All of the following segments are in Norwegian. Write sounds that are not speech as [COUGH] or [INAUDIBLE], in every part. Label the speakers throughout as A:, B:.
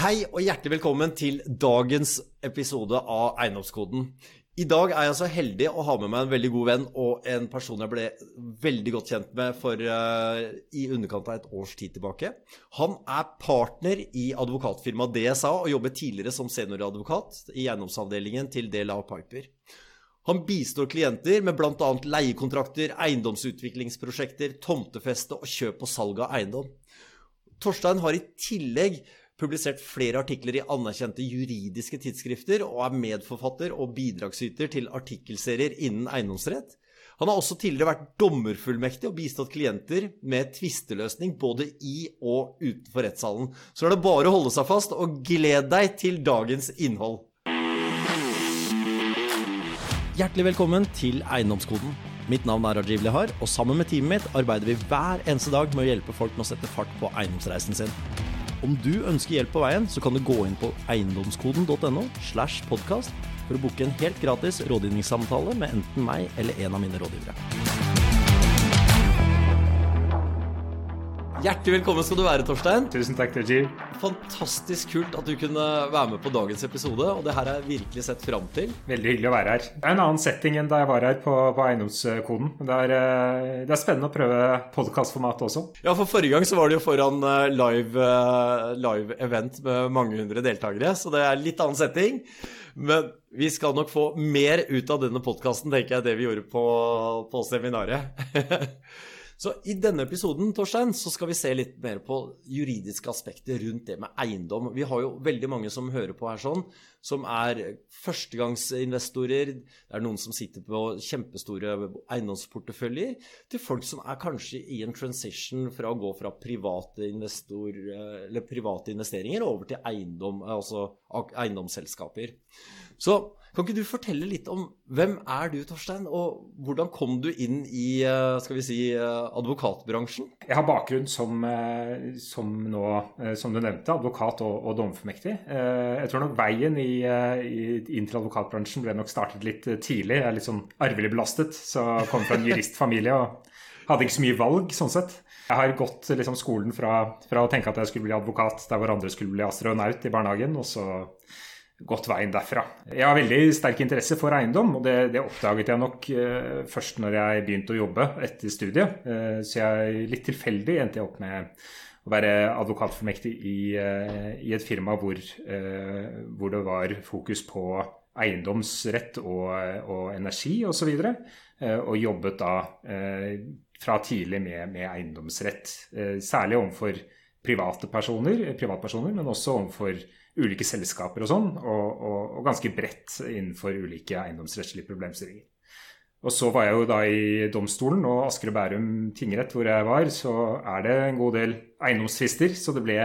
A: Hei og hjertelig velkommen til dagens episode av Eiendomskoden. I dag er jeg så heldig å ha med meg en veldig god venn og en person jeg ble veldig godt kjent med for uh, i underkant av et års tid tilbake. Han er partner i advokatfirmaet DSA og jobber tidligere som senioradvokat i eiendomsavdelingen til DLA Piper. Han bistår klienter med bl.a. leiekontrakter, eiendomsutviklingsprosjekter, tomtefeste og kjøp og salg av eiendom. Torstein har i tillegg publisert flere artikler i anerkjente juridiske tidsskrifter og er medforfatter og bidragsyter til artikkelserier innen eiendomsrett. Han har også tidligere vært dommerfullmektig og bistått klienter med tvisteløsning både i og utenfor rettssalen. Så er det bare å holde seg fast og gled deg til dagens innhold. Hjertelig velkommen til Eiendomskoden. Mitt navn er Rajiv Lehar, og sammen med teamet mitt arbeider vi hver eneste dag med å hjelpe folk med å sette fart på eiendomsreisen sin. Om du ønsker hjelp på veien, så kan du gå inn på eiendomskoden.no slash podkast for å booke en helt gratis rådgivningssamtale med enten meg eller en av mine rådgivere. Hjertelig velkommen skal du være, Torstein.
B: Tusen takk, Rajiv.
A: Fantastisk kult at du kunne være med på dagens episode, og det her har jeg virkelig sett fram til.
B: Veldig hyggelig å være her. Det er en annen setting enn da jeg var her på, på Eiendomskoden. Det er, eh, det er, spennende å prøve podkastformatet også.
A: Ja, for forrige gang så var det jo foran eh, live, eh, live event med mange hundre deltakere, så det er litt annen setting. Men vi skal nok få mer ut av denne podkasten, tenker jeg, det vi gjorde på, på seminaret. [LAUGHS] Så i denne episoden Torstein, så skal vi se litt mer på juridiske aspekter rundt det med eiendom. Vi har jo veldig mange som hører på her sånn, som er førstegangsinvestorer. Det er noen som sitter på kjempestore eiendomsporteføljer, til folk som er kanskje i en transition fra å gå fra private, private investeringer over til eiendom, altså eiendomsselskaper. Så kan ikke du fortelle litt om hvem er du, Torstein, og hvordan kom du inn i eh, skal vi si, eh, advokatbransjen?
B: Jeg har bakgrunn som, eh, som nå, som du nevnte, advokat og, og dommerfullmektig. Jeg tror nok veien i, i, inn til advokatbransjen ble nok startet litt tidlig. Jeg er litt sånn arvelig belastet, så jeg kom fra en juristfamilie og hadde ikke så mye valg sånn sett. Jeg har gått liksom, skolen fra, fra, å tenke at jeg skulle bli advokat der hvor andre skulle bli astronaut i barnehagen, og så gått veien derfra. Jeg har veldig sterk interesse for eiendom, og det, det oppdaget jeg nok eh, først når jeg begynte å jobbe etter studiet. Eh, så jeg litt tilfeldig endte jeg opp med å være advokatformektig i, eh, i et firma hvor, hvor, det var fokus på eiendomsrett og, og energi osv. Og, så og jobbet da fra tidlig med, med eiendomsrett. Særlig overfor private personer, privatpersoner, men også overfor ulike selskaper og sånn, og, og, og, ganske bredt innenfor ulike eiendomsrettslige problemstillinger. Og så var jeg jo da i domstolen og Asker og Bærum tingrett, hvor jeg var, så er det en god del eiendomstvister. Så det ble,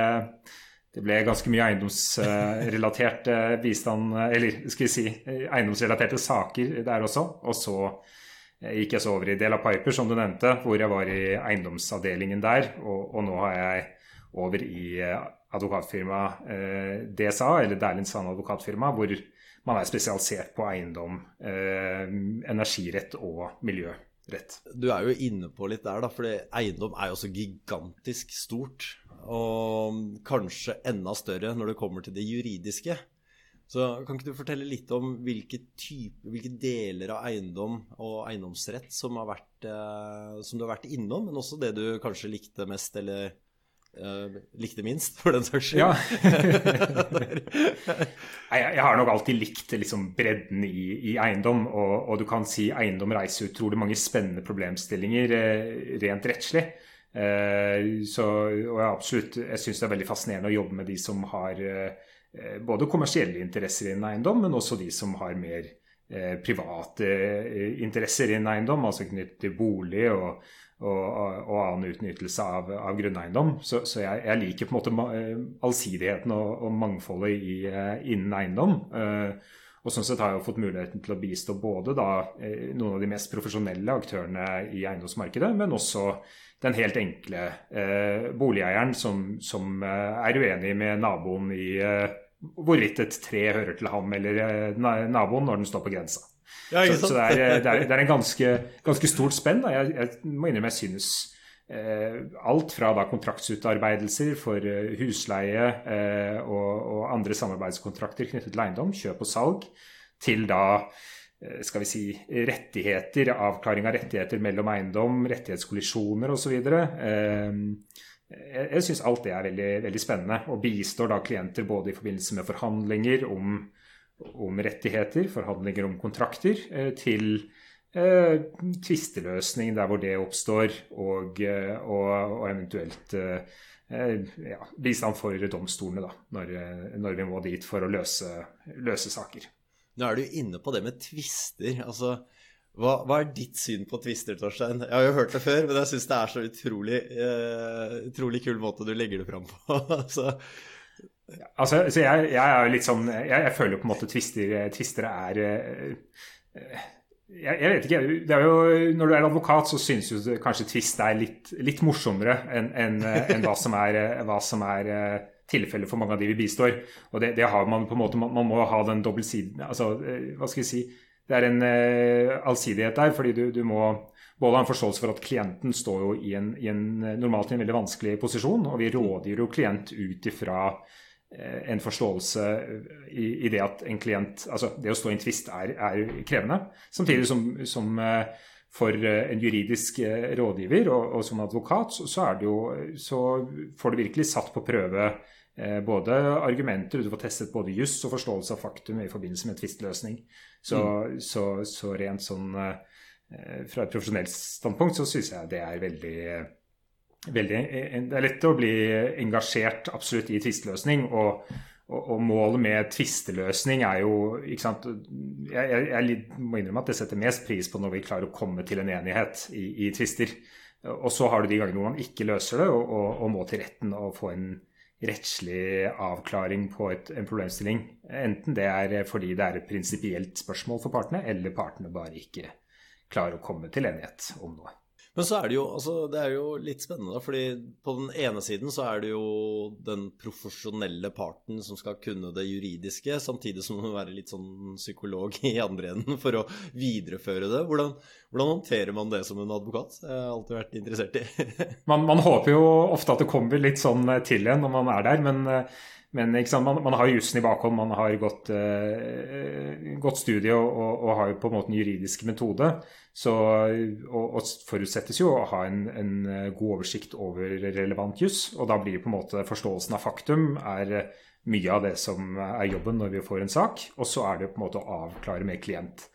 B: det ble ganske mye eiendomsrelatert [LAUGHS] bistand, eller skal vi si eiendomsrelaterte saker der også. Og så gikk jeg så over i Dela Piper, som du nevnte, hvor jeg var i eiendomsavdelingen der. Og, og nå har jeg over i advokatfirma eh, DSA, eller Dæhlin Sand advokatfirma, hvor man er spesialisert på eiendom, eh, energirett og miljørett.
A: Du er jo inne på litt der, da, for eiendom er jo så gigantisk stort. Og kanskje enda større når det kommer til det juridiske. Så Kan ikke du fortelle litt om hvilke, type, hvilke deler av eiendom og eiendomsrett som, vært, eh, som, du har vært innom, men også det du kanskje likte mest, eller Uh, likte minst, for den saks skyld.
B: Ja. [LAUGHS] jeg, jeg, har nok alltid likt liksom, bredden i, i eiendom. Og, og, du kan si eiendom reiser utrolig mange spennende problemstillinger eh, rent rettslig. Eh, så, og jeg, absolutt, jeg syns det er veldig fascinerende å jobbe med de som har eh, både kommersielle interesser innen eiendom, men også de som har mer eh, private eh, interesser innen eiendom, altså knyttet til bolig og og, og, annen utnyttelse av, av grunneiendom. Så, så jeg, jeg, liker på en måte eh, allsidigheten og, og mangfoldet i, eh, innen eiendom. Eh, og sånn sett har jeg fått muligheten til å bistå både da, noen av de mest profesjonelle aktørene i eiendomsmarkedet, men også den helt enkle eh, boligeieren som, som, er uenig med naboen i eh, hvorvidt et tre hører til ham eller eh, naboen når den står på grensa. Ja, så, så det, er, det, er, det, er, en ganske, ganske stort spenn. Jeg, jeg, må innrømme jeg synes alt fra da kontraktsutarbeidelser for husleie og, og andre samarbeidskontrakter knyttet til eiendom, kjøp og salg, til da skal vi si, rettigheter, avklaring av rettigheter mellom eiendom, rettighetskollisjoner osv. Eh, jeg, jeg syns alt det er veldig, veldig, spennende, og bistår da klienter både i forbindelse med forhandlinger om, om rettigheter, forhandlinger om kontrakter, eh, til eh, tvisteløsning der hvor det oppstår, og, eh, og, og eventuelt eh, ja, bistand for domstolene da, når, når, vi må dit for å løse, løse saker.
A: Nå er du inne på det med tvister. Altså, hva, hva, er ditt syn på twister, Torstein? Jeg har jo hørt det før, men jeg syns det er så utrolig, uh, utrolig kul måte du legger det fram på. [LAUGHS]
B: så... altså, så jeg, jeg, er jo litt sånn Jeg, jeg føler jo på en måte twister, twister er uh, jeg, jeg, vet ikke. det er jo, Når du er advokat, så synes du kanskje tvist er litt, litt morsommere enn en, en hva som er, hva som er tilfellet for mange av de vi bistår. Og det, det har man på en måte, man, man må ha den dobbeltsiden altså, Hva skal jeg si det er en uh, allsidighet der, fordi du, du, må både ha en forståelse for at klienten står jo i en, i en, normalt i en veldig vanskelig posisjon, og vi rådgir jo klient ut ifra uh, en forståelse i, i, det at en klient Altså det å stå i en tvist er, er, krevende. Samtidig som, som for en juridisk rådgiver og, og som advokat, så, så, jo, så, får du virkelig satt på prøve Eh, både argumenter, du får testet både juss og forståelse av faktum i forbindelse med tvistløsning. Så, mm. så, så, rent sånn eh, fra et profesjonelt standpunkt så syns jeg det er veldig, veldig Det er lett å bli engasjert absolutt i tvistløsning. Og, og, og, målet med tvisteløsning er jo ikke sant, Jeg, jeg, jeg, må innrømme at jeg setter mest pris på når vi klarer å komme til en enighet i, i tvister. Og så har du de gangene hvor man ikke løser det og, og, og må til retten og få en rettslig avklaring på et, en problemstilling. Enten det er fordi det er et prinsipielt spørsmål for partene, eller partene bare ikke klarer å komme til enighet om noe.
A: Men så er det jo, altså, det er jo litt spennende, fordi på den ene siden så er det jo den profesjonelle parten som skal kunne det juridiske, samtidig som man må være litt sånn psykolog i andre enden for å videreføre det. Hvordan, hvordan håndterer man det som en advokat? Jeg har alltid vært interessert i. [LAUGHS]
B: man, man, håper jo ofte at det kommer litt sånn til igjen når man er der, men men man, man, har jussen i bakhånd, man har godt, uh, godt studie og, og, har jo på en måte en juridisk metode. Så, og, og forutsettes jo å ha en, en, eh, god oversikt over relevant juss. Og da blir på en måte forståelsen av faktum er mye av det som er jobben når vi får en sak. Og så er det på en måte å avklare med klient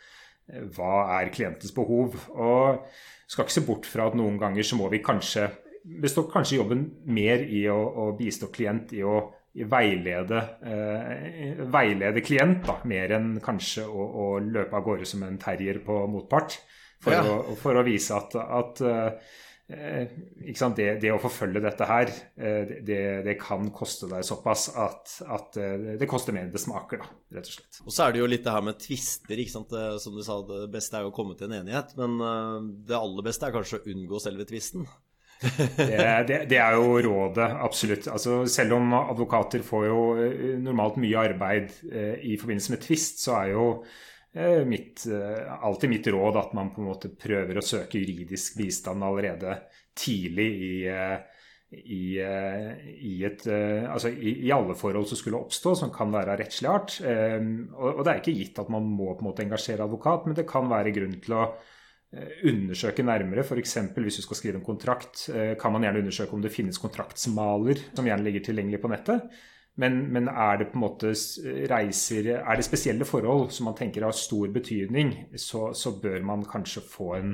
B: eh, hva er klientens behov. Og skal ikke se bort fra at noen ganger så må vi kanskje består kanskje jobben mer i å, å bistå klient i å veilede, eh, veilede klient, da, mer enn kanskje å, å, løpe av gårde som en terrier på motpart. For, ja. å, for å, vise at, at eh, det, det, å forfølge dette her, eh, det, det, kan koste deg såpass at, at eh, det koster mer enn det smaker, da, rett og slett.
A: Og så er det jo litt det her med tvister. ikke sant? Som du sa, det beste er jo å komme til en enighet. Men eh, det aller beste er kanskje å unngå selve tvisten
B: det, det, det, er jo rådet, absolutt. Altså, selv om advokater får jo eh, normalt mye arbeid eh, i forbindelse med tvist, så er jo eh, mitt, eh, alltid mitt råd at man på en måte prøver å søke juridisk bistand allerede tidlig i, eh, i, eh, i, et, altså i, i, alle forhold som skulle oppstå, som kan være av rettslig art. Og, og, det er ikke gitt at man må på en måte engasjere advokat, men det kan være grunn til å undersøke nærmere. F.eks. hvis du skal skrive en kontrakt, eh, kan man gjerne undersøke om det finnes kontraktsmaler som gjerne ligger tilgjengelig på nettet. Men, men, er det på en måte reiser Er det spesielle forhold som man tenker har stor betydning, så, så bør man kanskje få en,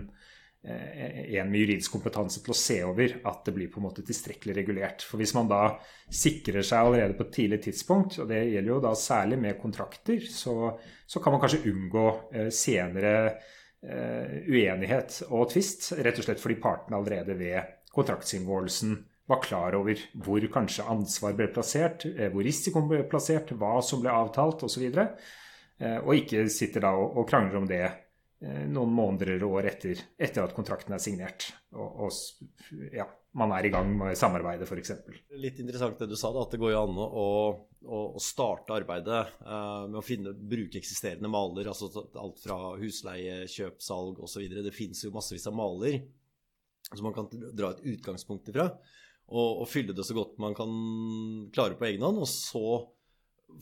B: eh, en med juridisk kompetanse til å se over at det blir på en måte tilstrekkelig regulert. For hvis man da sikrer seg allerede på et tidlig tidspunkt, og det gjelder jo da særlig med kontrakter, så, så kan man kanskje unngå senere Eh, uenighet og tvist, rett og slett fordi partene allerede ved kontraktsinngåelsen var klar over hvor kanskje ansvar ble plassert, eh, hvor risikoen ble plassert, hva som ble avtalt osv. Og, så eh, og ikke sitter da og krangler om det noen måneder eller år etter, etter at kontrakten er signert. Og, og ja, man er i gang med samarbeidet, f.eks.
A: Litt interessant det du sa, da, at det går jo an å, å, å starte arbeidet uh, med å finne, bruke eksisterende maler. altså Alt fra husleie, kjøp, salg osv. Det finnes jo massevis av maler. som man kan dra et utgangspunkt ifra. Og, og, fylle det så godt man kan klare på egen hånd. Og så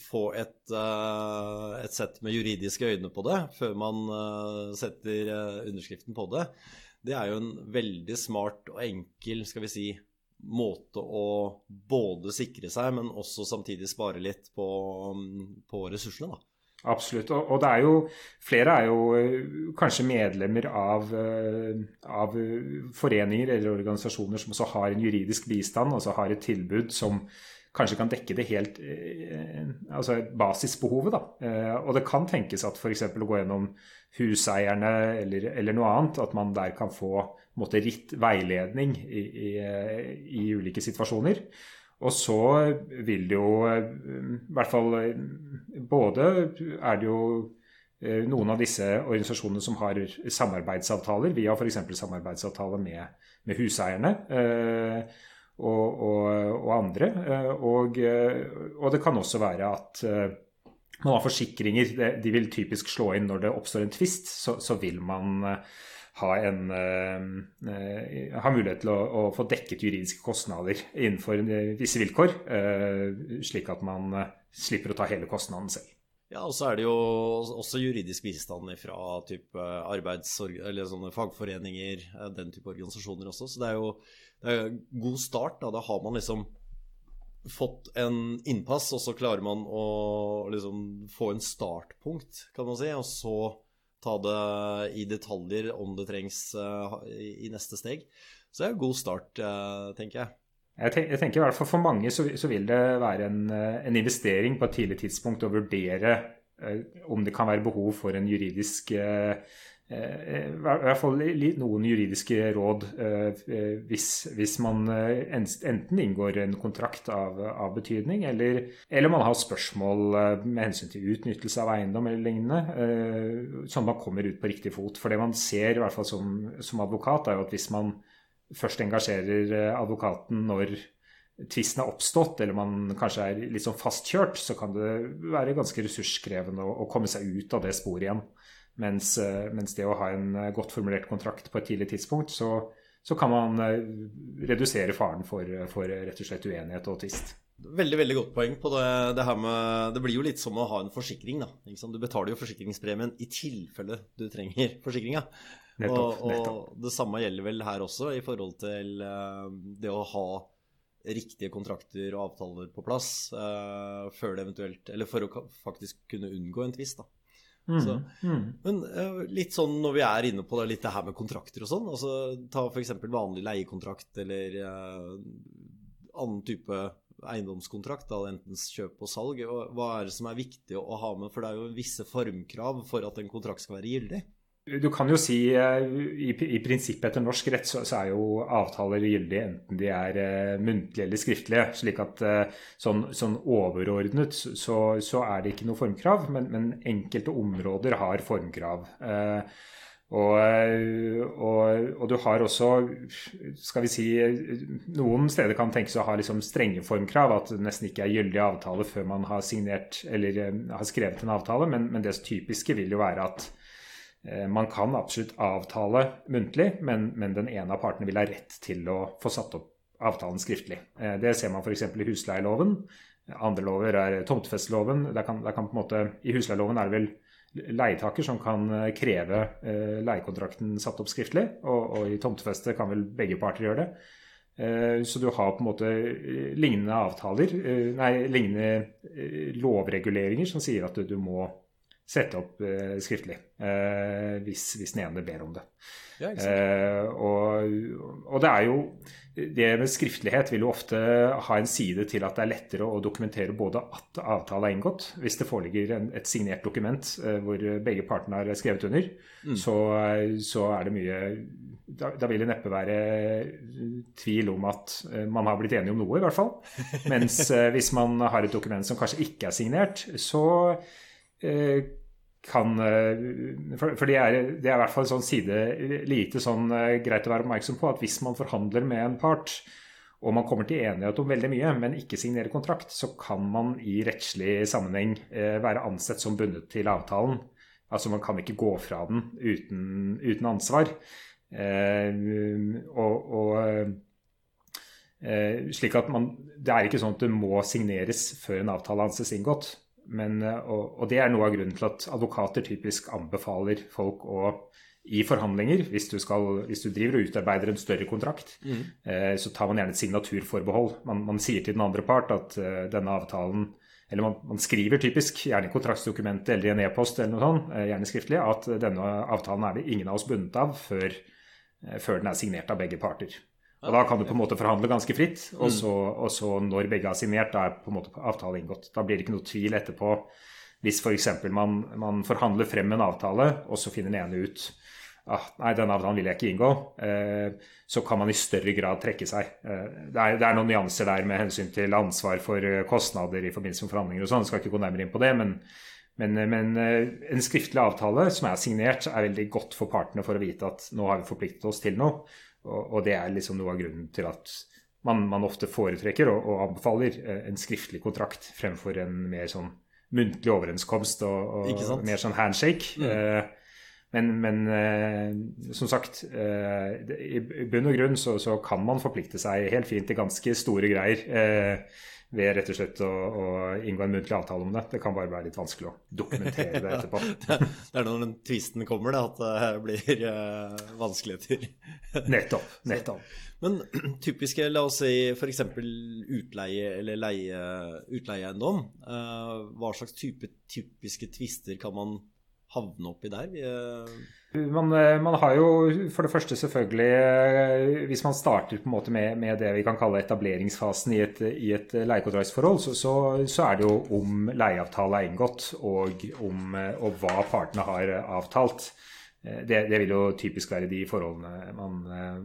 A: få et, uh, et sett med juridiske øyne på det før man uh, setter uh, underskriften på det. Det er jo en veldig smart og enkel, skal vi si, måte å både sikre seg, men også samtidig spare litt på, på ressursene, da.
B: Absolutt. Og, det er jo Flere er jo uh, kanskje medlemmer av, uh, av, foreninger eller organisasjoner som også har en juridisk bistand, altså har et tilbud som kanskje kan dekke det helt uh, altså basisbehovet. Da. og det kan tenkes at f.eks. å gå gjennom huseierne eller, eller, noe annet, at man der kan få måtte, ritt veiledning i, i, i ulike situasjoner. Og så vil det jo i hvert fall Både er det jo eh, noen av disse organisasjonene som har samarbeidsavtaler. Vi har f.eks. samarbeidsavtale med, med huseierne. Eh, og, og, og, andre. Eh, og, og, det kan også være at man har forsikringer. De vil typisk slå inn når det oppstår en tvist. Så, så vil man ha, en, ha mulighet til å, å, få dekket juridiske kostnader innenfor visse vilkår, slik at man slipper å ta hele kostnaden selv.
A: Ja, og så er det jo også juridisk bistand fra type arbeids- eller sånne fagforeninger, den type organisasjoner også. Så det er jo god start. Da. da har man liksom fått en innpass, og så klarer man å liksom få en startpunkt, kan man si. Og så ta det i detaljer om det trengs uh, i, neste steg. Så det er en god start, uh, tenker jeg.
B: Jeg, tenker, jeg tenker i hvert fall For mange så, så vil det være en, eh, en, investering på et tidlig tidspunkt å vurdere eh, om det kan være behov for en juridisk i hvert fall noen juridiske råd hvis, hvis man enten inngår en kontrakt av, av betydning, eller, eller, man har spørsmål med hensyn til utnyttelse av eiendom eller lignende, sånn at man kommer ut på riktig fot. For det man ser, i hvert fall som, som advokat, er jo at hvis man først engasjerer advokaten når tvisten er oppstått, eller man kanskje er litt sånn fastkjørt, så kan det være ganske ressurskrevende å, å komme seg ut av det sporet igjen. Mens, eh, mens, det å ha en eh, godt formulert kontrakt på et tidlig tidspunkt, så, så kan man eh, redusere faren for, for, rett og slett uenighet og tvist.
A: Veldig veldig godt poeng på det, det, her med Det blir jo litt som å ha en forsikring. da, Du betaler jo forsikringspremien i tilfelle du trenger forsikringa. Nettopp, og, og det samme gjelder vel her også, i forhold til det å ha riktige kontrakter og avtaler på plass uh, før det eventuelt Eller for å faktisk kunne unngå en tvist, da. Mm, så, mm. Men uh, litt sånn når vi er inne på det, litt det her med kontrakter og sånn. altså Ta f.eks. vanlig leiekontrakt eller uh, annen type eiendomskontrakt, da, enten kjøp og salg. Hva er det som er viktig å ha med? For det er jo visse formkrav for at en kontrakt skal være gyldig.
B: Du kan jo si eh, i, i prinsippet etter norsk rett så, så, er jo avtaler gyldige enten de er uh, muntlige eller skriftlige. slik at uh, sånn, sånn, overordnet så, så, er det ikke noe formkrav, men, men enkelte områder har formkrav. Uh, og, og, og, du har også, skal vi si Noen steder kan tenkes å ha liksom strenge formkrav, at det nesten ikke er gyldig avtale før man har signert eller har skrevet en avtale, men, men det typiske vil jo være at man kan absolutt avtale muntlig, men, men, den ene av partene vil ha rett til å få satt opp avtalen skriftlig. Eh, det ser man f.eks. i husleieloven. Andre lover er tomtefesteloven. I husleieloven er det vel leietaker som kan eh, kreve leiekontrakten satt opp skriftlig, og, og i tomtefeste kan vel begge parter gjøre det. Så du har på en måte lignende avtaler, nei, lignende lovreguleringer som sier at du, du må sette opp uh, skriftlig uh, hvis, hvis, den ene ber om det. Ja, uh, og, og, det er jo Det med skriftlighet vil jo ofte ha en side til at det er lettere å dokumentere både at avtale er inngått, hvis det foreligger en, et signert dokument hvor begge partene har skrevet under, mm. så, så, er det mye da, da, vil det neppe være tvil om at man har blitt enige om noe, i hvert fall. [LAUGHS] Mens hvis man har et dokument som kanskje ikke er signert, så Eh, kan For, For, det, er, det er i hvert fall en sånn side lite sånn eh, greit å være oppmerksom på at hvis man forhandler med en part, og man kommer til enighet om veldig mye, men ikke signerer kontrakt, så kan man i rettslig sammenheng være ansett som bundet til avtalen. Altså man kan ikke gå fra den uten, uten ansvar. og, og slik at man, Det er ikke sånn at det må signeres før en avtale anses inngått. Men, og, og, det er noe av grunnen til at advokater typisk anbefaler folk å i forhandlinger, hvis du, skal, hvis du driver og utarbeider en større kontrakt, mm. eh, så tar man gjerne et signaturforbehold. Man, man, sier til den andre part at uh, denne avtalen Eller man, man, skriver typisk, gjerne i kontraktsdokumentet eller i en e-post eller noe sånt, eh, gjerne skriftlig, at denne avtalen er det ingen av oss bundet av før, eh, før den er signert av begge parter. Og Da kan du på en måte forhandle ganske fritt, og mm. så, og så når begge har signert, da er på en måte avtalen inngått. Da blir det ikke noe tvil etterpå hvis f.eks. For man, man forhandler frem en avtale, og så finner den ene ut ah, nei, denne avtalen vil jeg ikke inngå, eh, så kan man i større grad trekke seg. Eh, det, er, det, er, noen nyanser der med hensyn til ansvar for eh, kostnader i forbindelse med forhandlinger og sånn, skal ikke gå nærmere inn på det. men, men, eh, men eh, en skriftlig avtale som er signert, er veldig godt for partene for å vite at nå har vi forpliktet oss til noe. Og, og det er liksom noe av grunnen til at man, man ofte foretrekker og, og, anbefaler en skriftlig kontrakt fremfor en mer sånn muntlig overenskomst og, og mer sånn handshake. Mm. Eh, men, men eh, som sagt, eh, i, bunn og grunn så, så, kan man forplikte seg helt fint til ganske store greier eh, ved rett og slett å, å, inngå en muntlig avtale om det. Det kan bare være litt vanskelig å dokumentere det etterpå. [LAUGHS]
A: det, er når den tvisten kommer, det, at det blir uh, vanskeligheter. [LAUGHS]
B: nettopp. [LAUGHS] nettopp.
A: Men [CLEARS THROAT] typiske, la oss si f.eks. utleie eller leie, utleieeiendom. Uh, hva slags type typiske tvister kan man havne oppi der?
B: Vi, eh, man, har jo for det første selvfølgelig eh, Hvis man starter på en måte med, med det vi kan kalle etableringsfasen i et, i et leiekontraktsforhold, så, så, så, er det jo om leieavtale er inngått og, om, eh, og hva partene har avtalt. Det, det, vil jo typisk være de forholdene man,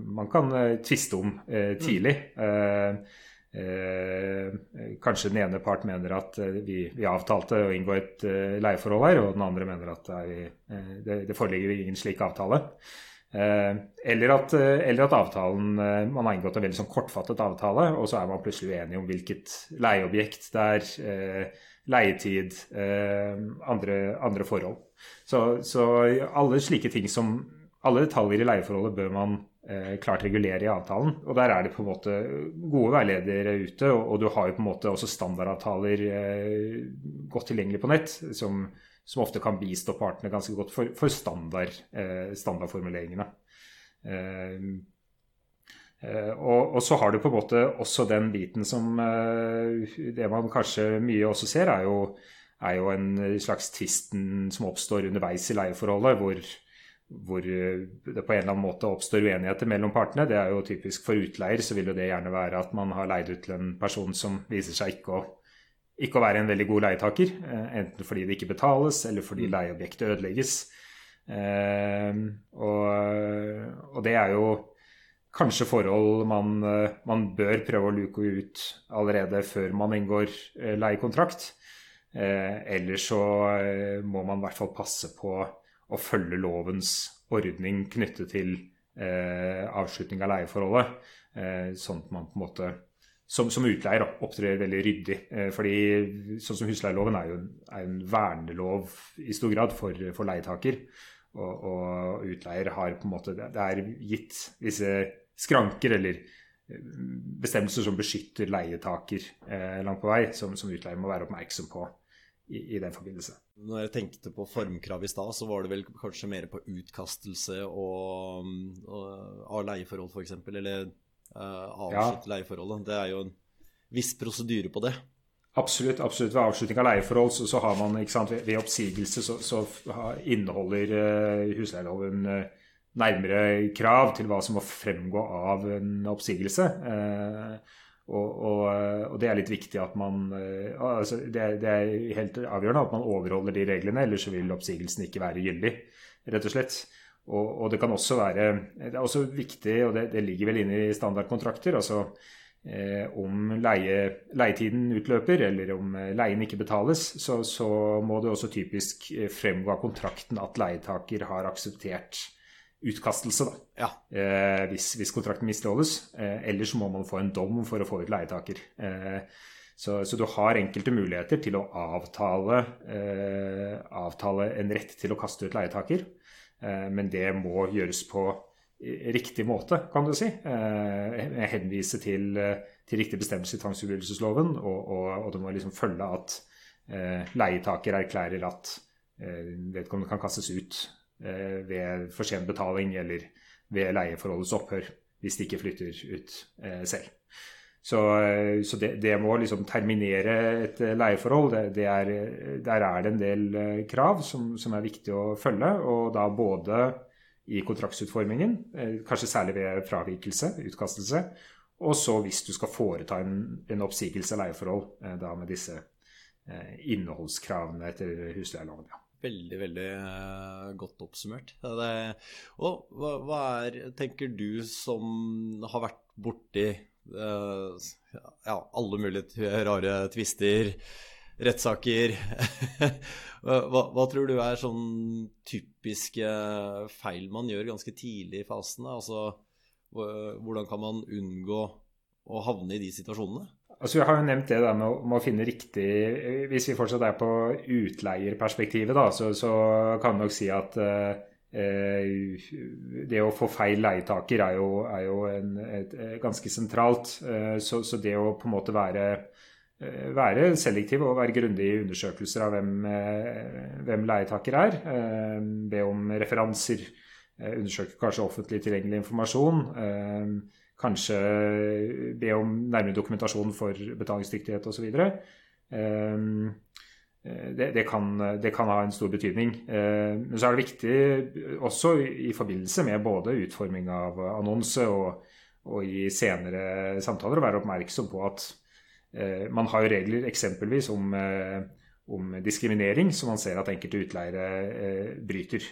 B: man kan tviste om tidlig. Mm. Eh, kanskje den ene part mener at eh, vi, vi avtalte å inngå et eh, leieforhold her, og den andre mener at det, er, det, det foreligger ingen slik avtale. Eh, eller, at, eh, eller, at, avtalen Man har inngått en veldig sånn kortfattet avtale, og så er man plutselig uenig om hvilket leieobjekt det er, eh, leietid, andre, andre, forhold. Så, så alle slike ting som Alle detaljer i leieforholdet bør man eh, klart regulere i avtalen. Og der er det på en måte gode veiledere ute, og, du har jo på en måte også standardavtaler eh, godt tilgjengelig på nett, som, som, ofte kan bistå partene ganske godt for, for standard, eh, standardformuleringene. Eh, eh, og, og, så har du på en måte også den biten som eh, Det man kanskje mye også ser, er jo, er jo en slags tvisten som oppstår underveis i leieforholdet, hvor hvor eh, det på en eller annen måte oppstår uenigheter mellom partene. Det er jo typisk for utleier, så vil jo det gjerne være at man har leid ut til en person som viser seg ikke å, ikke å være en veldig god leietaker. Eh, enten fordi det ikke betales, eller fordi mm. leieobjektet ødelegges. Eh, og, og, det er jo kanskje forhold man, man, bør prøve å luke ut allerede før man inngår leiekontrakt. Eller så må man i hvert fall passe på å følge lovens ordning knyttet til eh, avslutning av leieforholdet. Eh, sånn at man på en måte som, som utleier opptrer veldig ryddig. Eh, fordi sånn som husleieloven er jo er en vernelov i stor grad for, for leietaker. Og, og, utleier har på en måte Det er gitt visse skranker eller eh, bestemmelser som beskytter leietaker eh, langt på vei, som, som utleier må være oppmerksom på i, i den forbindelse.
A: Når jeg tenkte på formkrav i stad, så var det vel kanskje mer på utkastelse og, og av leieforhold, f.eks. Eller uh, avslutte ja. leieforholdet. Det er jo en viss prosedyre på det.
B: Absolutt. absolutt. Ved avslutning av leieforhold så, så har man sant, ved, oppsigelse så, så inneholder uh, husleieloven uh, nærmere krav til hva som må fremgå av en oppsigelse. Uh, og, og, og, det er litt viktig at man eh, altså det, det, er helt avgjørende at man overholder de reglene, ellers vil oppsigelsen ikke være gyldig, rett og slett. Og, og det kan også være Det er også viktig, og det, det ligger vel inne i standardkontrakter, altså eh, om leie, leietiden utløper eller om eh, leien ikke betales, så, så må det også typisk eh, fremgå av kontrakten at leietaker har akseptert utkastelse, da.
A: Ja.
B: Eh, hvis, hvis, kontrakten misligholdes. Eh, ellers må man få en dom for å få ut leietaker. Eh, så, så, du har enkelte muligheter til å avtale, eh, avtale en rett til å kaste ut leietaker. Eh, men det må gjøres på riktig måte, kan du si. Eh, henvise til, til riktig bestemmelse i tvangsfullbyrdelsesloven, og, og, og, det må liksom følge at eh, leietaker erklærer at eh, vedkommende kan kastes ut eh, ved for sen betaling eller ved leieforholdets opphør hvis de ikke flytter ut eh, selv. Så, eh, så det, det, må liksom terminere et leieforhold. Det, det er, der er det en del krav som, som er viktig å følge, og da både i kontraktsutformingen, eh, kanskje særlig ved fravikelse, utkastelse. Og så hvis du skal foreta en, en oppsigelse av leieforhold, eh, da med disse eh, innholdskravene etter husleieloven. Ja.
A: Veldig, veldig godt oppsummert. Det, og hva, hva, er, tenker du som har vært borti ja, alle mulige rare tvister, rettssaker. [LAUGHS] hva, hva, tror du er sånn typiske feil man gjør ganske tidlig i fasen? Altså, hvordan kan man unngå å havne i de situasjonene?
B: Altså, Vi har jo nevnt det der med å, med å finne riktig Hvis vi fortsatt er på utleierperspektivet, da, så, så kan vi nok si at eh, det å få feil leietaker er jo, er jo en, et, et, ganske sentralt. Eh, så, så, det å på en måte være Eh, være selektiv og være grundig i undersøkelser av hvem, eh, hvem leietaker er. Eh, be om referanser. Undersøke kanskje offentlig tilgjengelig informasjon. Kanskje be om nærmere dokumentasjon for betalingsdyktighet osv. Det, det, kan, det kan ha en stor betydning. Men så er det viktig også i forbindelse med både utforming av annonse og, og i senere samtaler å være oppmerksom på at Eh, man har jo regler eksempelvis om, eh, om, diskriminering, som man ser at enkelte utleiere eh, bryter.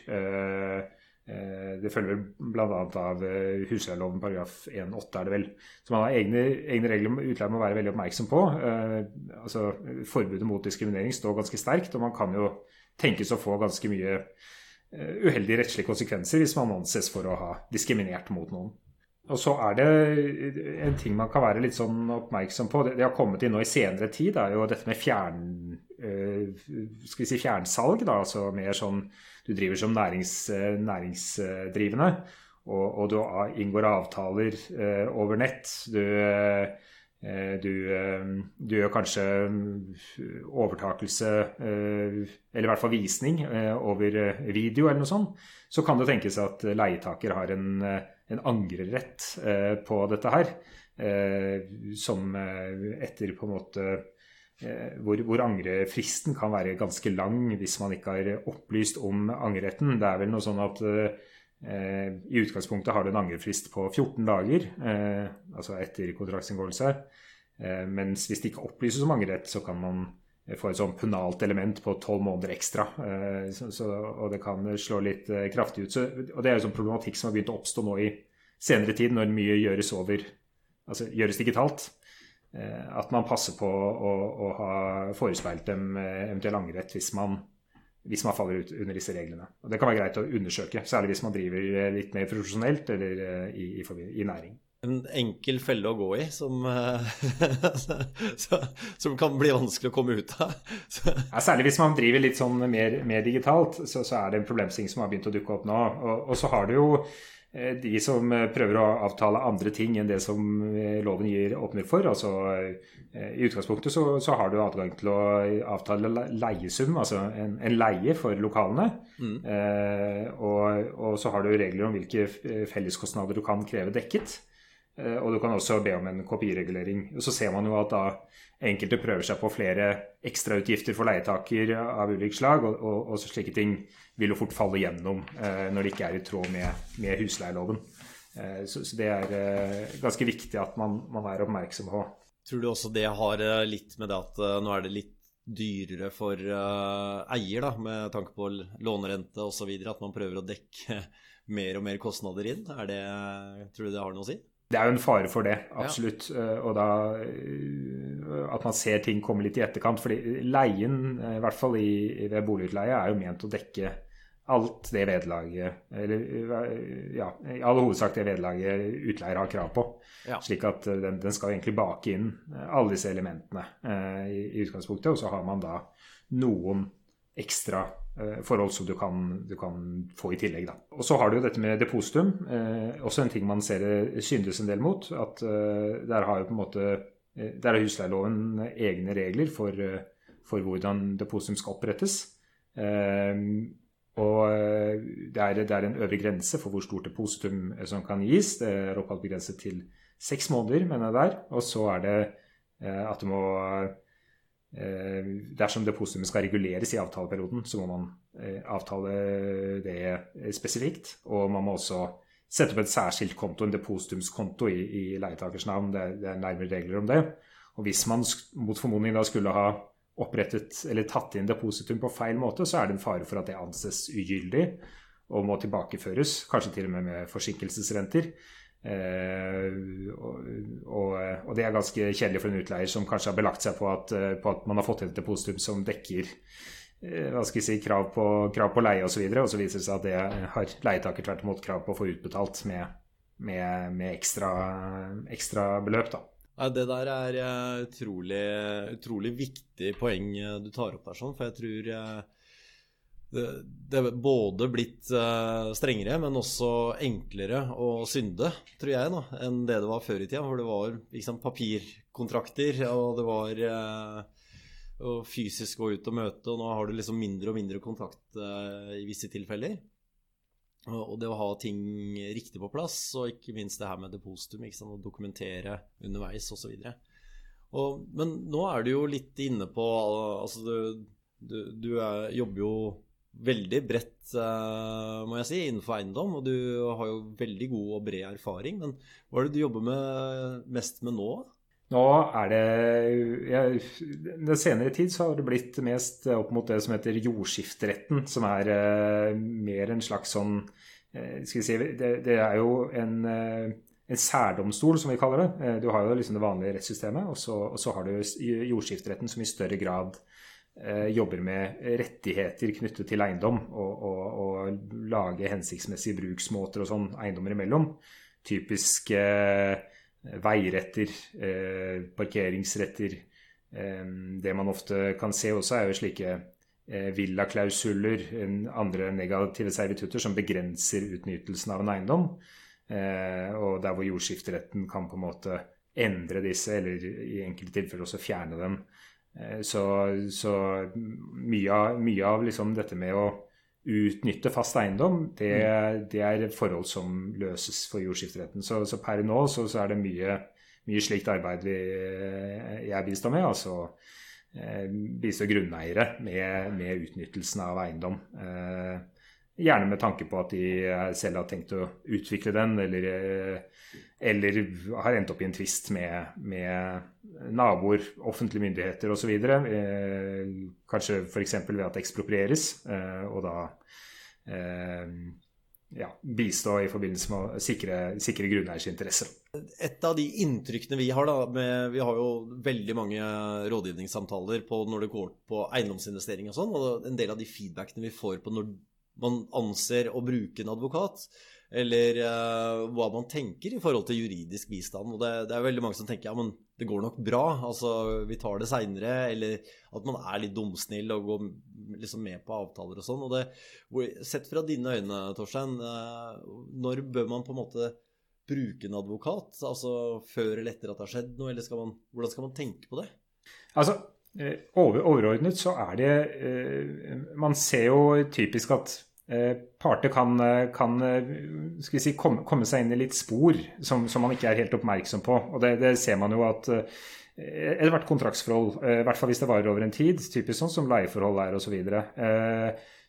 B: Det følger bl.a. av husleieloven paragraf 1-8, er det vel. Så man har egne, egne regler utleier må være veldig oppmerksom på. Altså, forbudet mot diskriminering står ganske sterkt, og man kan jo tenkes å få ganske mye uheldige rettslige konsekvenser hvis man anses for å ha diskriminert mot noen. Og så er det en ting man kan være litt sånn oppmerksom på. Det, det har kommet inn nå i senere tid, er jo dette med fjern, skal vi si fjernsalg. Da, altså mer sånn du driver som nærings, øh, næringsdrivende, og, og, du inngår avtaler øh, over nett. Du, du, du, gjør kanskje overtakelse, eller i hvert fall visning, over video eller noe sånt. Så kan det tenkes at leietaker har en en angrerett eh, på dette her. Eh, som eh, etter på en måte hvor, hvor, angrefristen kan være ganske lang hvis man ikke har opplyst om angreretten. Det er vel noe sånn at eh, i utgangspunktet har du en angrefrist på 14 dager, eh, altså etter kontraktsinngåelse. Eh, mens hvis det ikke opplyses om angrerett, så kan man få et sånn punalt element på tolv måneder ekstra. Eh, så, så, og det kan slå litt eh, kraftig ut. Så, og det er jo sånn problematikk som har begynt å oppstå nå i senere tid, når mye gjøres over Altså gjøres digitalt. Eh, at man passer på å, å ha forespeilt dem eventuell angrerett hvis man, hvis man faller ut under disse reglene. Og Det kan være greit å undersøke, særlig hvis man driver litt mer profesjonelt eller i, i, i næring
A: en enkel felle å gå i som, [LAUGHS] som kan bli vanskelig å komme ut av. [LAUGHS]
B: ja, særlig hvis man driver litt sånn mer, mer digitalt, så, så, er det en problemstilling som har begynt å dukke opp nå. Og, og, så har du jo eh, de som prøver å avtale andre ting enn det som eh, loven gir åpner for. Altså, eh, I utgangspunktet så, så, har du adgang til å avtale leiesum, altså en, en leie for lokalene. Mm. Eh, og, og, så har du regler om hvilke felleskostnader du kan kreve dekket. Eh, og du kan også be om en kopiregulering. Og Så ser man jo at da enkelte prøver seg på flere ekstrautgifter for leietaker av ulik slag, og, og, og, slike ting vil jo fort falle gjennom eh, når det ikke er i tråd med, med husleieloven. Eh, så, så, det er eh, ganske viktig at man, man, er oppmerksom på.
A: Tror du også det har eh, litt med det at eh, nå er det litt dyrere for eier, da, med tanke på lånerente osv., at man prøver å dekke [LAUGHS] mer og mer kostnader inn? Det, tror du det har noe å si?
B: Det er jo en fare for det, absolutt. Ja. Eh, og da eh, at man ser ting komme litt i etterkant. fordi leien, eh, i hvert fall i, ved boligutleie, er jo ment å dekke alt det vederlaget Eller ja, i all hovedsak det vederlaget utleier har krav på. Ja. Slik at den, den, skal egentlig bake inn alle disse elementene i, i, utgangspunktet. Og så har man da noen ekstra forhold som du kan, du kan, få i tillegg. Da. Og så har du jo dette med depositum, eh, også en ting man ser syndes en del mot. at eh, Der har jo på en måte der har husleieloven egne regler for, for hvordan depositum skal opprettes. Og det er, det er, en øvre grense for hvor stort depositum som kan gis. Det er opphatt begrenset til seks måneder, mener jeg der. Og så er det at du må Eh, dersom depositumet skal reguleres i avtaleperioden, så må man eh, avtale det spesifikt. Og man må også sette opp en særskilt konto, en depositumskonto, i, i leietakers navn. Det, det, er nærmere regler om det. Og hvis man mot formodning da skulle ha opprettet eller tatt inn depositum på feil måte, så er det en fare for at det anses ugyldig og må tilbakeføres, kanskje til og med med forsinkelsesrenter. Eh, og, og, og, det er ganske kjedelig for en utleier som kanskje har belagt seg på at, eh, på at man har fått et depositum som dekker eh, hva skal jeg si, krav på, krav på leie osv., og, så og så viser det seg at det har leietaker tvert imot krav på å få utbetalt med, med, med ekstra, ekstra, beløp. da.
A: Ja, det der er utrolig, utrolig viktig poeng du tar opp der, sånn, for jeg tror det, er både blitt uh, strengere, men også enklere å synde, tror jeg, da, enn det det var før i tida. Hvor det var liksom, papirkontrakter, og det var å fysisk gå ut og møte, og nå har du liksom mindre og mindre kontakt uh, i visse tilfeller. Og, det å ha ting riktig på plass, og ikke minst det her med depositum, ikke å dokumentere underveis osv. Men nå er du jo litt inne på Altså, du, du, du er, jobber jo veldig bredt, uh, må jeg si, innenfor eiendom. Og du har jo veldig god og bred erfaring. Men hva er det du jobber med mest med nå?
B: Nå er det jeg, Den senere tid så har det blitt mest opp mot det som heter jordskifteretten, som er uh, mer en slags sånn uh, Skal vi si det, det er jo en, en, særdomstol, som vi kaller det. Du har jo liksom det vanlige rettssystemet, og så, og så har du jordskifteretten som i større grad Eh, jobber med rettigheter knyttet til eiendom og, og, og lage hensiktsmessige bruksmåter og sånn eiendommer imellom. Typisk eh, veiretter, eh, parkeringsretter. Eh, det man ofte kan se også, er jo slike eh, villaklausuler, andre negative servitutter som begrenser utnyttelsen av en eiendom. Eh, og der hvor jordskifteretten kan på en måte endre disse, eller i enkelte tilfeller også fjerne dem. Eh, så, så mye av, mye av liksom dette med å utnytte fast eiendom, det, mm. det er forhold som løses for jordskifteretten. Så, så per nå så, så, er det mye, mye slikt arbeid vi, jeg bistår med. altså eh, bistå grunneiere med, med, utnyttelsen av eiendom. Eh, Gjerne med tanke på at de selv har tenkt å utvikle den, eller, eller har endt opp i en tvist med, med naboer, offentlige myndigheter osv. Eh, kanskje f.eks. ved at det eksproprieres, eh, og da eh, ja, bistå i forbindelse med å sikre, sikre grunneiers interesser.
A: Et av de inntrykkene vi har, da med, Vi har jo veldig mange rådgivningssamtaler når det går på eiendomsinvestering og sånn, og en del av de feedbackene vi får på når man anser å bruke en advokat, eller uh, hva man tenker i forhold til juridisk bistand. Og det, det, er veldig mange som tenker ja, men det går nok bra, altså vi tar det seinere, eller at man er litt dumsnill og går liksom med på avtaler og sånn. Og det, sett fra dine øyne, Torstein, uh, når bør man på en måte bruke en advokat? Altså før eller etter at det har skjedd noe, eller skal man, hvordan skal man tenke på det?
B: Altså, eh, over, overordnet så er det Man ser jo typisk at Eh, parter kan, eh, kan eh, si, komme, komme, seg inn i litt spor som, som, man ikke er helt oppmerksom på. Og det, det ser man jo at ethvert kontraktsforhold, i hvert fall hvis det varer over en tid, typisk sånn som leieforhold er osv., så,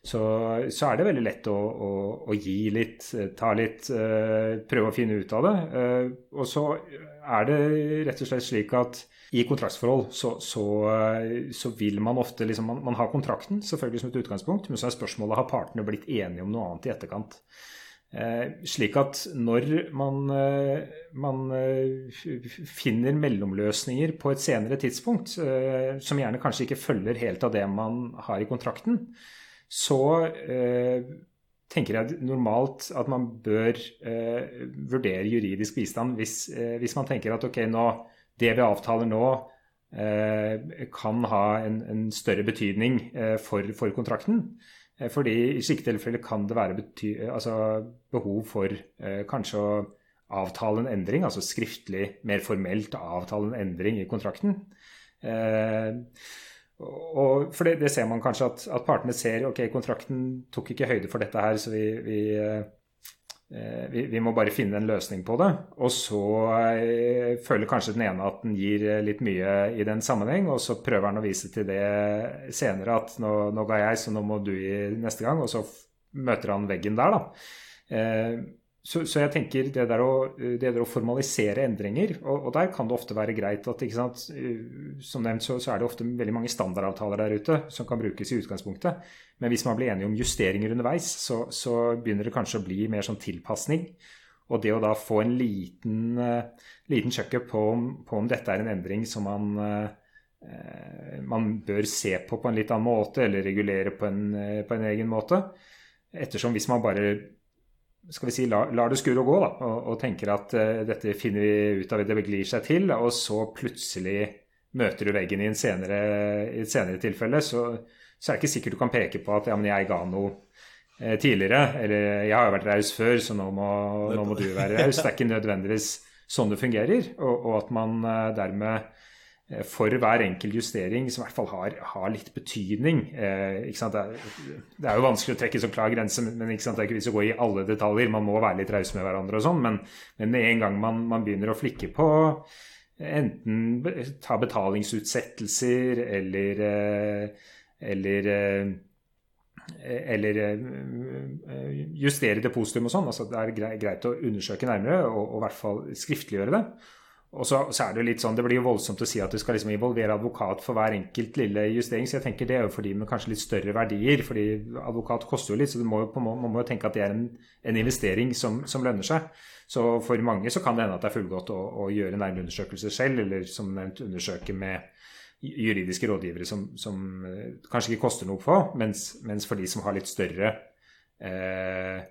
B: så, så er det veldig lett å, å, å gi litt, ta litt, prøve å finne ut av det. Og så er det rett og slett slik at i kontraktsforhold så, så, så, vil man ofte liksom, man, man, har kontrakten selvfølgelig som et utgangspunkt, men så er spørsmålet har partene blitt enige om noe annet i etterkant. Eh, slik at når man, eh, man eh, finner mellomløsninger på et senere tidspunkt, eh, som gjerne kanskje ikke følger helt av det man har i kontrakten, så eh, tenker jeg normalt at man bør eh, vurdere juridisk bistand hvis, hvis man tenker at ok, nå det vi avtaler nå, kan ha en, en større betydning for, for kontrakten. Fordi i slike tilfeller kan det være bety altså behov for kanskje å avtale en endring, altså skriftlig, mer formelt avtale en endring i kontrakten. Eh, og for det, det, ser man kanskje at, at, partene ser ok, kontrakten tok ikke høyde for dette her, så vi, vi, eh, vi, vi må bare finne en løsning på det. Og så eh, føler kanskje den ene at den gir litt mye i den sammenheng, og så prøver han å vise til det senere at nå, nå ga jeg, så nå må du gi neste gang. Og så møter han veggen der, da. Eh, så, så, jeg tenker det der, å, det der å formalisere endringer, og, og, der kan det ofte være greit at ikke sant, Som nevnt så, så, er det ofte veldig mange standardavtaler der ute som kan brukes i utgangspunktet. Men hvis man blir enige om justeringer underveis, så, så begynner det kanskje å bli mer sånn tilpasning. Og det å da få en liten, uh, liten checkup på, på, om dette er en endring som man, uh, man bør se på på en litt annen måte, eller regulere på en, på en egen måte. Ettersom hvis man bare skal vi si, lar, lar det skure og gå, da, og, og tenker at uh, dette finner vi ut av, det glir seg til, og så plutselig møter du veggen i, en senere, i et senere tilfelle, så, så, er det ikke sikkert du kan peke på at ja, men jeg ga noe uh, tidligere, eller jeg har jo vært raus før, så nå må, nå må, du være raus. Det er ikke nødvendigvis sånn det fungerer, og, og at man uh, dermed for hver enkelt justering som i hvert fall har, har litt betydning. Eh, det, er, det, er, jo vanskelig å trekke så klar grense, men det er ikke vits å gå i alle detaljer. Man må være litt rause med hverandre og sånn, men, med en gang man, man, begynner å flikke på enten ta betalingsutsettelser eller, eh, eller eh, eller justere depositum og sånn. altså Det er greit å undersøke nærmere og i hvert fall skriftliggjøre det. Og så, så, er Det jo litt sånn, det blir jo voldsomt å si at du skal liksom involvere advokat for hver enkelt lille justering. så jeg tenker Det er jo for de med kanskje litt større verdier. fordi Advokat koster jo litt, så må jo, man må jo tenke at det er en, en investering som, som, lønner seg. Så For mange så kan det hende at det er fullgodt å, å gjøre nærmere undersøkelser selv, eller som nevnt undersøke med juridiske rådgivere som, som eh, kanskje ikke koster noe på, mens, mens, for de som har litt større eh,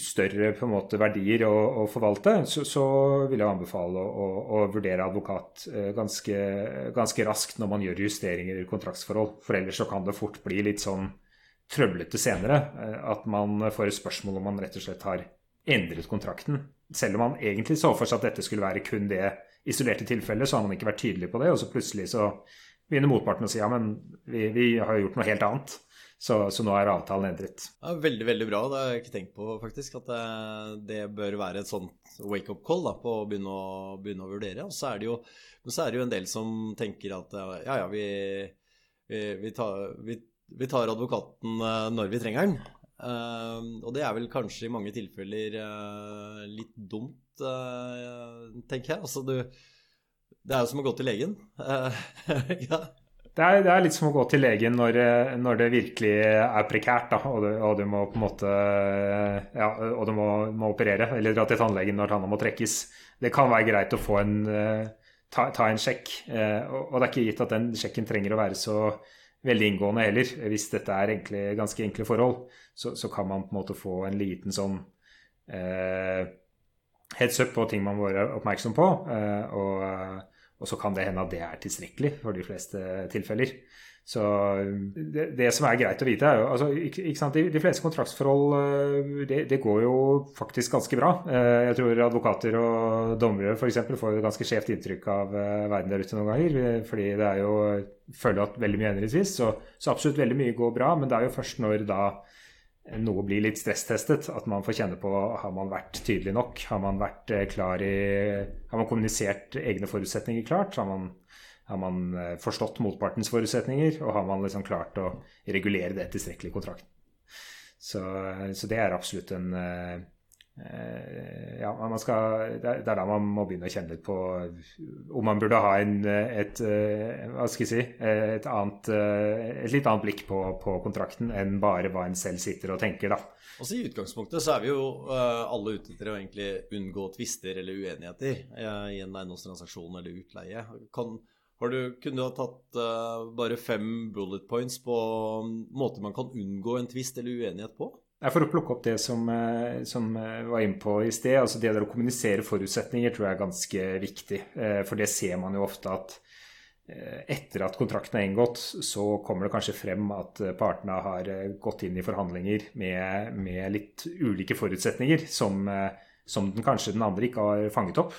B: større på en måte verdier å, å forvalte, så, så, vil jeg anbefale å, å, å vurdere advokat eh, ganske, ganske, raskt når man gjør justeringer i kontraktsforhold. For ellers så kan det fort bli litt sånn trøblete senere. Eh, at man får et spørsmål om man rett og slett har endret kontrakten. Selv om man egentlig så for seg at dette skulle være kun det isolerte tilfellet, så har man ikke vært tydelig på det, og så plutselig så begynner motparten å si ja, men vi, vi har gjort noe helt annet. Så, så, nå er avtalen endret.
A: Ja, veldig veldig bra. Det har jeg ikke tenkt på, faktisk. At det, det bør være et sånt wake-up call på å begynne å, begynne å vurdere. Og så er, det jo, men så er det jo en del som tenker at ja, ja, vi, vi, vi, tar, vi tar, advokaten eh, når vi trenger den. Uh, og det er vel kanskje i mange tilfeller uh, litt dumt, uh, tenker jeg. Altså du Det er jo som å gå til legen. [LAUGHS]
B: ja. Det er, det er, litt som å gå til legen når, når det virkelig er prekært, da, og, du, og, du, må på en måte Ja, og du må, må, operere, eller dra til tannlegen når tanna må trekkes. Det kan være greit å få en ta, ta en sjekk, og, og det er ikke gitt at den sjekken trenger å være så veldig inngående heller. Hvis dette er enkle, ganske enkle forhold, så, så, kan man på en måte få en liten sånn eh, heads up på ting man må være oppmerksom på. Eh, og og så kan det hende at det er tilstrekkelig for de fleste tilfeller. Så det, det som er greit å vite, er jo altså, ikke, ikke de, de, fleste kontraktsforhold eh, det, det, går jo faktisk ganske bra. Eh, jeg tror advokater og dommere f.eks. får et ganske skjevt inntrykk av eh, verden der ute noen ganger. Fordi det er jo føler at veldig mye endres. Så, så absolutt veldig mye går bra. Men det er jo først når da noe blir litt stresstestet. At man får kjenne på har man vært tydelig nok. Har man vært eh, klar i Har man kommunisert egne forutsetninger klart? Har man, har man eh, forstått motpartens forutsetninger? Og har man liksom klart å regulere det tilstrekkelig i kontrakten? Så, så, det er absolutt en, Eh, ja, skal, det er da man må begynne å kjenne litt på om man burde ha en, et, eh, hva skal jeg si, et, annet, eh, et litt annet blikk på, på, kontrakten enn bare hva en selv sitter og tenker. da.
A: Altså I utgangspunktet så er vi jo alle ute etter å egentlig unngå tvister eller uenigheter i en eiendomstransaksjon eller utleie. Kan, du, kunne du ha tatt bare fem bullet points på måter man kan unngå en tvist eller uenighet på?
B: For å plukke opp det som, eh, som eh, var inne på i sted, altså det der å kommunisere forutsetninger tror jeg er ganske viktig. Eh, for det ser man jo ofte at etter at kontrakten er inngått, så kommer det kanskje frem at partene har gått inn i forhandlinger med, med litt ulike forutsetninger som, som den, kanskje den andre ikke har fanget opp.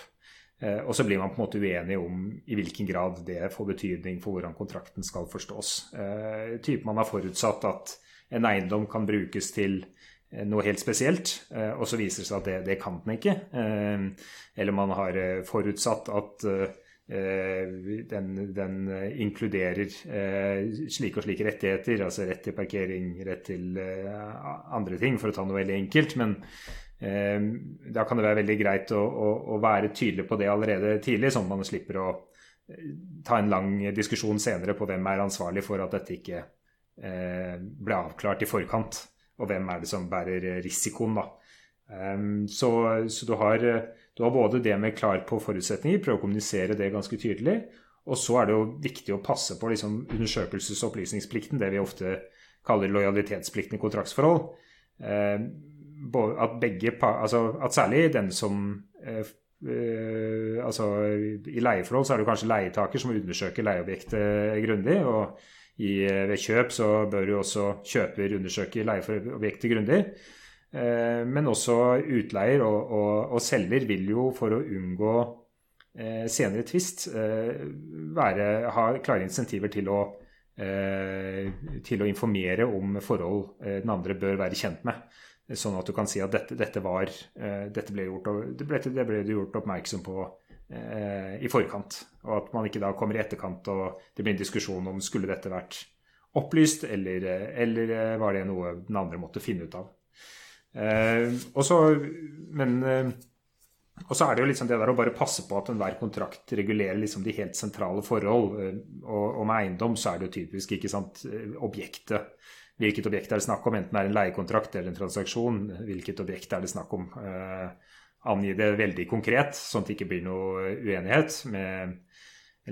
B: Og så blir man på en måte uenig om i hvilken grad det får betydning for hvordan kontrakten skal forstås. Typen man har forutsatt at en eiendom kan brukes til Eh, noe helt spesielt, eh, og så viser det seg at det, det kan den ikke. Eh, eller man har forutsatt at den, den, inkluderer slike og slike rettigheter, altså rett til parkering, rett til andre ting, for å ta noe veldig enkelt. Men da kan det være veldig greit å, å, å være tydelig på det allerede tidlig, sånn at man slipper å ta en lang diskusjon senere på hvem er ansvarlig for at dette ikke ble avklart i forkant og hvem er det som bærer risikoen, da. Um, så, så du, har, du, har, både det med klar på forutsetninger, prøve å kommunisere det ganske tydelig. Og så er det jo viktig å passe på liksom, undersøkelses- og opplysningsplikten, det vi ofte kaller lojalitetsplikten i kontraktsforhold. Um, at, begge, altså, at særlig den som altså, I leieforhold så er det kanskje leietaker som undersøker leieobjektet grundig. og i, eh, ved kjøp så bør jo også kjøper undersøke leieobjektet grundig. Eh, men også utleier og, og, og, selger vil jo for å unngå eh, senere tvist ha klare insentiver til å, til å informere om forhold den andre bør være kjent med. Sånn at du kan si at dette, dette, var, dette ble, gjort, det ble, det ble gjort oppmerksom på eh, i forkant. Og at man ikke da kommer i etterkant og det blir en diskusjon om skulle dette vært opplyst, eller, eller eh, var det noe den andre måtte finne ut av. Eh, og så, men eh, og så er det jo liksom det der å bare passe på at enhver kontrakt regulerer liksom de helt sentrale forhold. Eh, og, og, med eiendom så er det jo typisk ikke sant, objektet. Hvilket objekt er det snakk om, enten det er en leiekontrakt eller en transaksjon. Hvilket objekt er det snakk om. Eh, angi det veldig konkret, sånn at det ikke blir noe uenighet. Med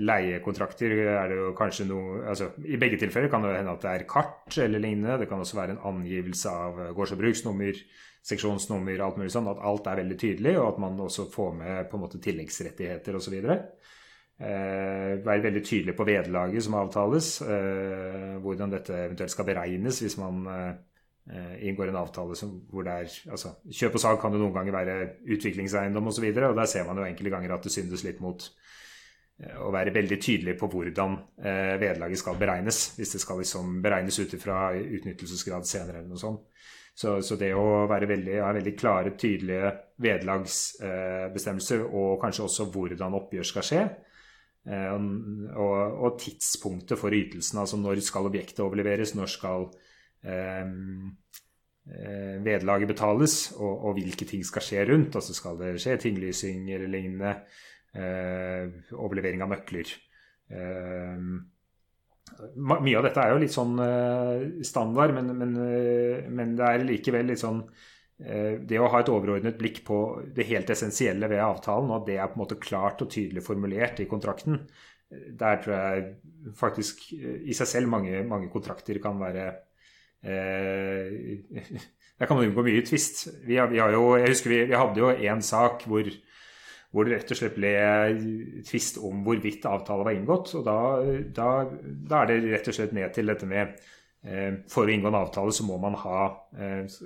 B: leiekontrakter er det jo kanskje noe altså, I begge tilfeller kan det hende at det er kart eller lignende. Det kan også være en angivelse av gårds- og bruksnummer, seksjonsnummer, alt mulig sånn. At alt er veldig tydelig, og at man også får med på en måte tilleggsrettigheter osv. Eh, være veldig tydelig på vederlaget som avtales, eh, hvordan dette eventuelt skal beregnes hvis man eh, inngår en avtale som, hvor det er altså, Kjøp og salg kan jo noen ganger være utviklingseiendom osv. Og, så og der ser man jo enkelte ganger at det syndes litt mot eh, å være veldig tydelig på hvordan eh, vederlaget skal beregnes. Hvis det skal liksom beregnes ut ifra utnyttelsesgrad senere eller noe sånt. Så, så, det å veldig, ha veldig klare, tydelige vederlagsbestemmelser, eh, og kanskje også hvordan oppgjør skal skje, eh, og, og, tidspunktet for ytelsen, altså når skal objektet overleveres, når skal eh, vederlaget betales, og, og, hvilke ting skal skje rundt. Altså skal det skje tinglysing eller lignende. Eh, overlevering av nøkler. Eh, mye av dette er jo litt sånn eh, standard, men, men, eh, men, det er likevel litt sånn eh, Det å ha et overordnet blikk på det helt essensielle ved avtalen, og at det er på en måte klart og tydelig formulert i kontrakten, der tror jeg faktisk i seg selv mange, mange kontrakter kan være Eh, [LAUGHS] der kan man unngå mye tvist. Vi, vi, jo, jeg husker vi, vi hadde jo en sak hvor, hvor, det rett og slett ble tvist om hvorvidt avtale var inngått. og da, da, da, er det rett og slett ned til dette med eh, For å inngå en avtale så må man ha eh,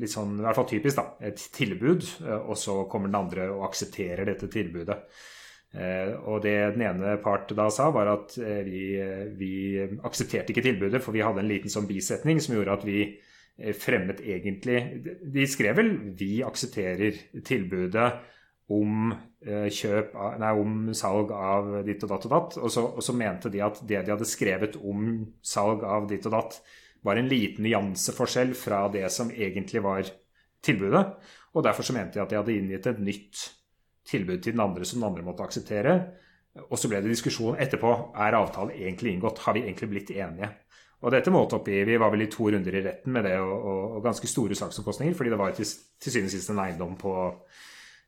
B: litt sånn, i hvert fall typisk da, et tilbud, eh, og så kommer den andre og aksepterer dette tilbudet. Eh, og det den ene part da sa, var at eh, vi, eh, vi, aksepterte ikke tilbudet, for vi hadde en liten sånn bisetning som gjorde at vi fremmet egentlig De skrev vel 'vi aksepterer tilbudet' om, kjøp, nei, om salg av ditt og datt og datt. Og så, og så, mente de at det de hadde skrevet om salg av ditt og datt, var en liten nyanseforskjell fra det som egentlig var tilbudet. Og derfor så mente de at de hadde inngitt et nytt tilbud til den andre som den andre måtte akseptere. Og så ble det diskusjon etterpå. Er avtalen egentlig inngått? Har vi egentlig blitt enige? Og dette målte opp i, Vi var vel i to runder i retten med det, og, og, og ganske store saksomkostninger. Fordi det var til, til syvende og sist en eiendom på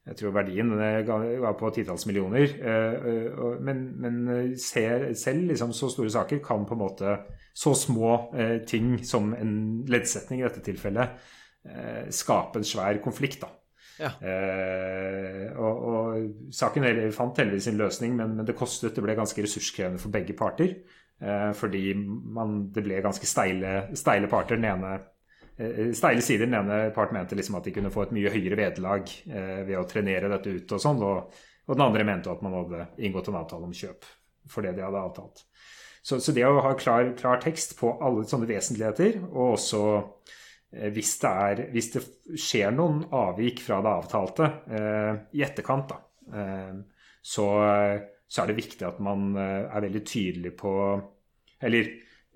B: jeg tror verdien var på titalls millioner. Eh, eh, men, men selv liksom, så store saker kan på en måte Så små eh, ting som en leddsetning i dette tilfellet skape en svær konflikt. da.
A: Ja.
B: Eh, og, og, saken fant heldigvis sin løsning, men, men, det kostet. Det ble ganske ressurskrevende for begge parter. Eh, fordi man, det ble ganske steile, steile parter. Den ene eh, steile sider. Den ene part mente liksom at de kunne få et mye høyere vederlag eh, ved å trenere dette ut og sånn. Og, og, den andre mente at man hadde inngått en avtale om kjøp for det de hadde avtalt. Så, så det å ha klar, klar, tekst på alle sånne vesentligheter, og også Eh, hvis det, er, hvis det, skjer noen avvik fra det avtalte eh, i etterkant, da, eh, så, så, er det viktig at man eh, er veldig tydelig på Eller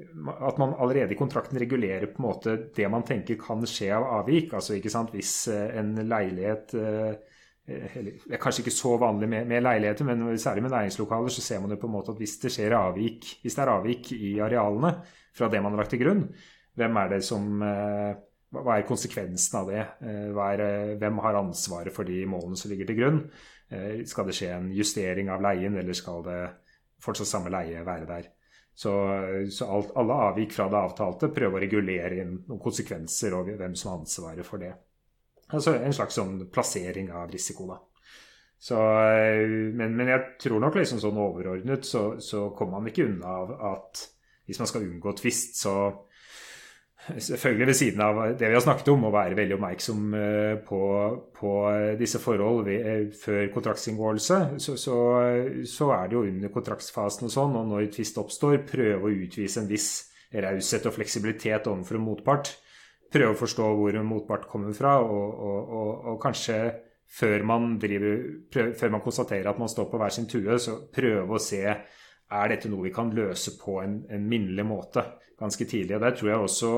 B: at man allerede i kontrakten regulerer på en måte det man tenker kan skje av avvik. altså ikke sant, Hvis eh, en leilighet eller, Det er kanskje ikke så vanlig med, med, leiligheter, men særlig med næringslokaler så ser man jo på en måte at hvis det skjer avvik, hvis det er avvik i arealene fra det man har lagt til grunn, hvem er det som eh, Hva er konsekvensen av det? Eh, er, eh, hvem har ansvaret for de målene som ligger til grunn? Skal det skje en justering av leien, eller skal det fortsatt samme leie være der? Så, så alt, alle avvik fra det avtalte prøver å regulere inn noen konsekvenser og hvem som har ansvaret for det. Altså en slags sånn plassering av risiko, da. Så, men, men, jeg tror nok liksom sånn overordnet så, så kommer man ikke unna av at hvis man skal unngå tvist, så selvfølgelig ved siden av det vi har snakket om, å være veldig oppmerksom eh, på, på disse forhold ved, eh, før kontraktsinngåelse, så, så, så, er det jo under kontraktsfasen og sånn, og når tvist oppstår, prøve å utvise en viss raushet og fleksibilitet overfor en motpart. Prøve å forstå hvor en motpart kommer fra, og, og, og, og kanskje før man, driver, prøv, før man konstaterer at man står på hver sin tue, så prøve å se er dette noe vi kan løse på en, en minnelig måte ganske tidlig. og Der tror jeg også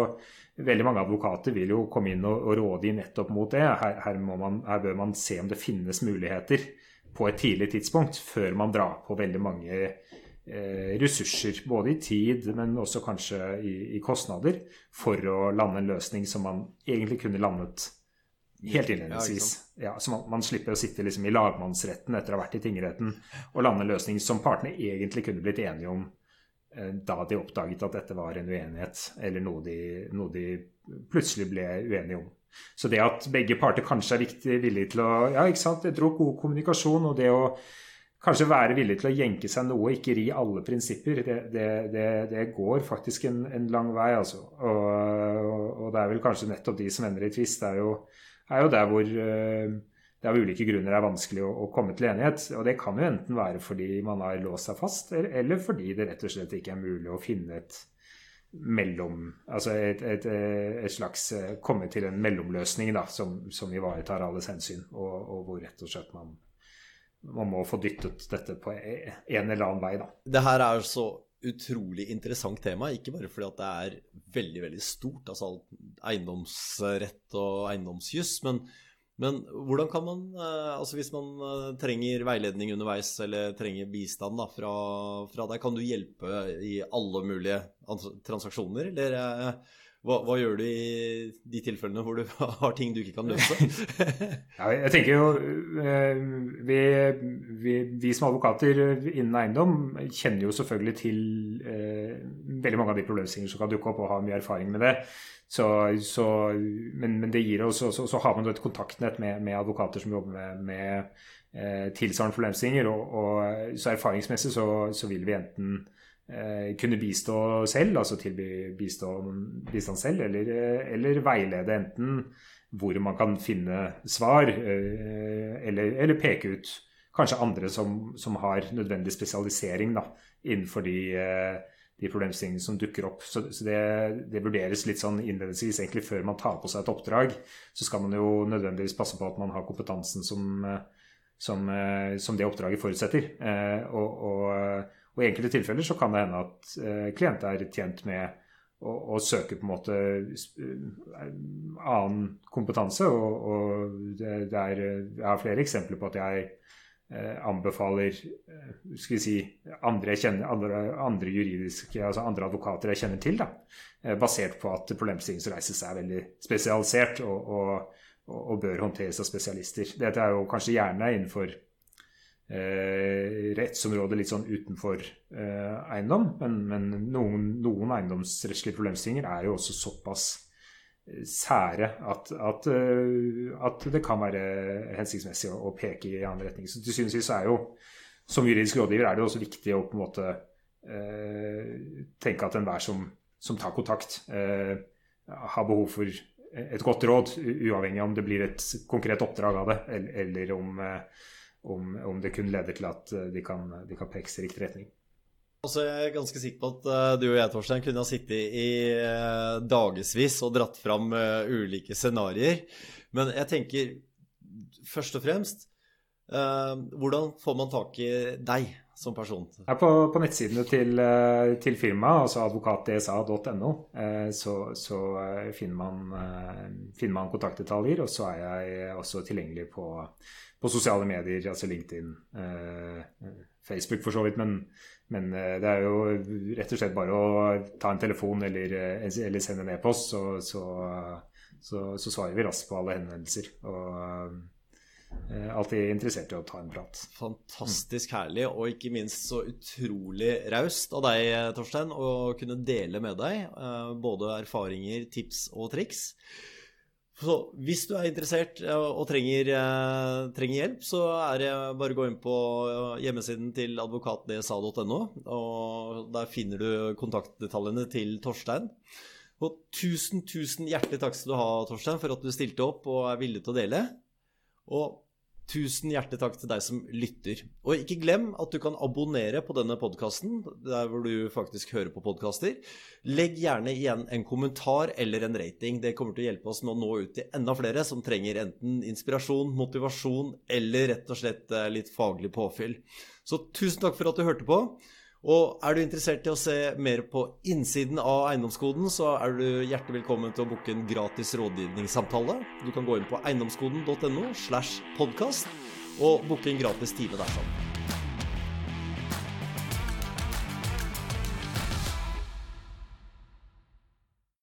B: veldig mange advokater vil jo komme inn og, og råde nettopp mot det. Her, her, man, her, bør man se om det finnes muligheter på et tidlig tidspunkt, før man drar på veldig mange eh, ressurser, både i tid, men også kanskje i, i, kostnader, for å lande en løsning som man egentlig kunne landet helt innledningsvis. Ja, så man, man, slipper å sitte liksom i lagmannsretten etter å ha vært i tingretten og lande en løsning som partene egentlig kunne blitt enige om Eh, da de oppdaget at dette var en uenighet, eller noe de, noe de, plutselig ble uenige om. Så det at begge parter kanskje er viktig, villige til å Ja, ikke sant, jeg tror god kommunikasjon, og det å kanskje være villig til å jenke seg noe, ikke ri alle prinsipper, det, det, det, det går faktisk en, en, lang vei, altså. Og, og, det er vel kanskje nettopp de som ender i tvist, det er jo, er jo der hvor uh, det av ulike grunner er vanskelig å, komme til enighet. Og det kan jo enten være fordi man har låst seg fast, eller fordi det rett og slett ikke er mulig å finne et mellom Altså et, et, et slags eh, Komme til en mellomløsning da, som, som ivaretar alles hensyn, og, og, hvor rett og slett man, man må få dyttet dette på en eller annen vei, da.
A: Det her er så utrolig interessant tema, ikke bare fordi at det er veldig, veldig stort, altså eiendomsrett og eiendomsjuss, men men hvordan kan man, eh, altså hvis man eh, trenger veiledning underveis eller trenger bistand da, fra, fra deg, kan du hjelpe i alle mulige transaksjoner? Eller eh, hva, hva, gjør du i de tilfellene hvor du [LAUGHS] har ting du ikke kan løse? [LAUGHS]
B: ja, jeg tenker jo vi, vi, vi, som advokater innen eiendom kjenner jo selvfølgelig til eh, veldig mange av de problemstillinger som kan dukke opp, og har mye erfaring med det. Så, så, men, men, det gir oss, så, så har man et kontaktnett med, med, advokater som jobber med, med eh, tilsvarende problemstillinger. Og, og, så erfaringsmessig så, vil vi enten eh, kunne bistå selv, altså tilby bistå, bistand selv, eller, eller, veilede enten hvor man kan finne svar, eh, eller, eller, peke ut kanskje andre som, som har nødvendig spesialisering da, innenfor de eh, de problemstillingene som dukker opp. Så, så det, det, vurderes litt sånn innledningsvis egentlig før man tar på seg et oppdrag. Så skal man jo nødvendigvis passe på at man har kompetansen som, som, som det oppdraget forutsetter. Eh, og, og, og, i enkelte tilfeller så kan det hende at eh, klienter er tjent med å, å, søke på en måte eh, annen kompetanse. Og, og det, det er, jeg har flere eksempler på at jeg Eh, anbefaler eh, skal vi si, andre, kjenner, andre, andre, juridiske, altså andre advokater jeg kjenner til, da, eh, basert på at problemstillingen som reises er veldig spesialisert og, og, og, bør håndteres av spesialister. Dette er jo kanskje gjerne innenfor eh, rettsområdet litt sånn utenfor eh, eiendom, men, men noen, noen, eiendomsrettslige problemstillinger er jo også såpass sære at, at, at, det kan være hensiktsmessig å, å peke i annen retning. Så til syvende og sist er jo som juridisk rådgiver er det også viktig å på en måte eh, tenke at enhver som, som tar kontakt, eh, har behov for et godt råd, uavhengig om det blir et konkret oppdrag av det, eller, eller om, eh, om, om, det kun leder til at de kan, de kan pekes i riktig retning.
A: Altså, jeg er ganske sikker på at uh, du og jeg Torstein, kunne ha sittet i uh, dagevis og dratt fram ulike scenarioer. Men jeg tenker først og fremst Hvordan får man tak i deg som person?
B: Ja, på, på, nettsidene til, til firmaet, altså advokatdsa.no, så, så finner, man, finner, man, kontaktdetaljer. Og så er jeg også tilgjengelig på, på sosiale medier, altså LinkedIn, Facebook for så vidt. men men eh, det er jo rett og slett bare å ta en telefon eller, eh, eller sende en e-post, så, så, så, så, svarer vi raskt på alle henvendelser. Og alltid interessert i å ta en prat.
A: Fantastisk herlig, og ikke minst så utrolig raust av deg, Torstein, å kunne dele med deg uh, både erfaringer, tips og triks. Så hvis du er interessert eh, og trenger, eh, trenger, hjelp, så er det bare å gå inn på eh, hjemmesiden til advokatdsa.no. og Der finner du kontaktdetaljene til Torstein. Og tusen, tusen hjertelig takk skal du ha, Torstein, for at du stilte opp og er villig til å dele. Og Tusen hjertelig takk til deg som lytter. Og ikke glem at du kan abonnere på denne podkasten, der hvor du faktisk hører på podkaster. Legg gjerne igjen en kommentar eller en rating. Det kommer til å hjelpe oss med å nå ut til enda flere som trenger enten inspirasjon, motivasjon eller rett og slett eh, litt faglig påfyll. Så tusen takk for at du hørte på. Og er du interessert i å se mer på innsiden av eiendomskoden, så er du hjertelig velkommen til å booke en gratis rådgivningssamtale. Du kan gå inn på eiendomskoden.no slash podkast og booke en gratis time sammen.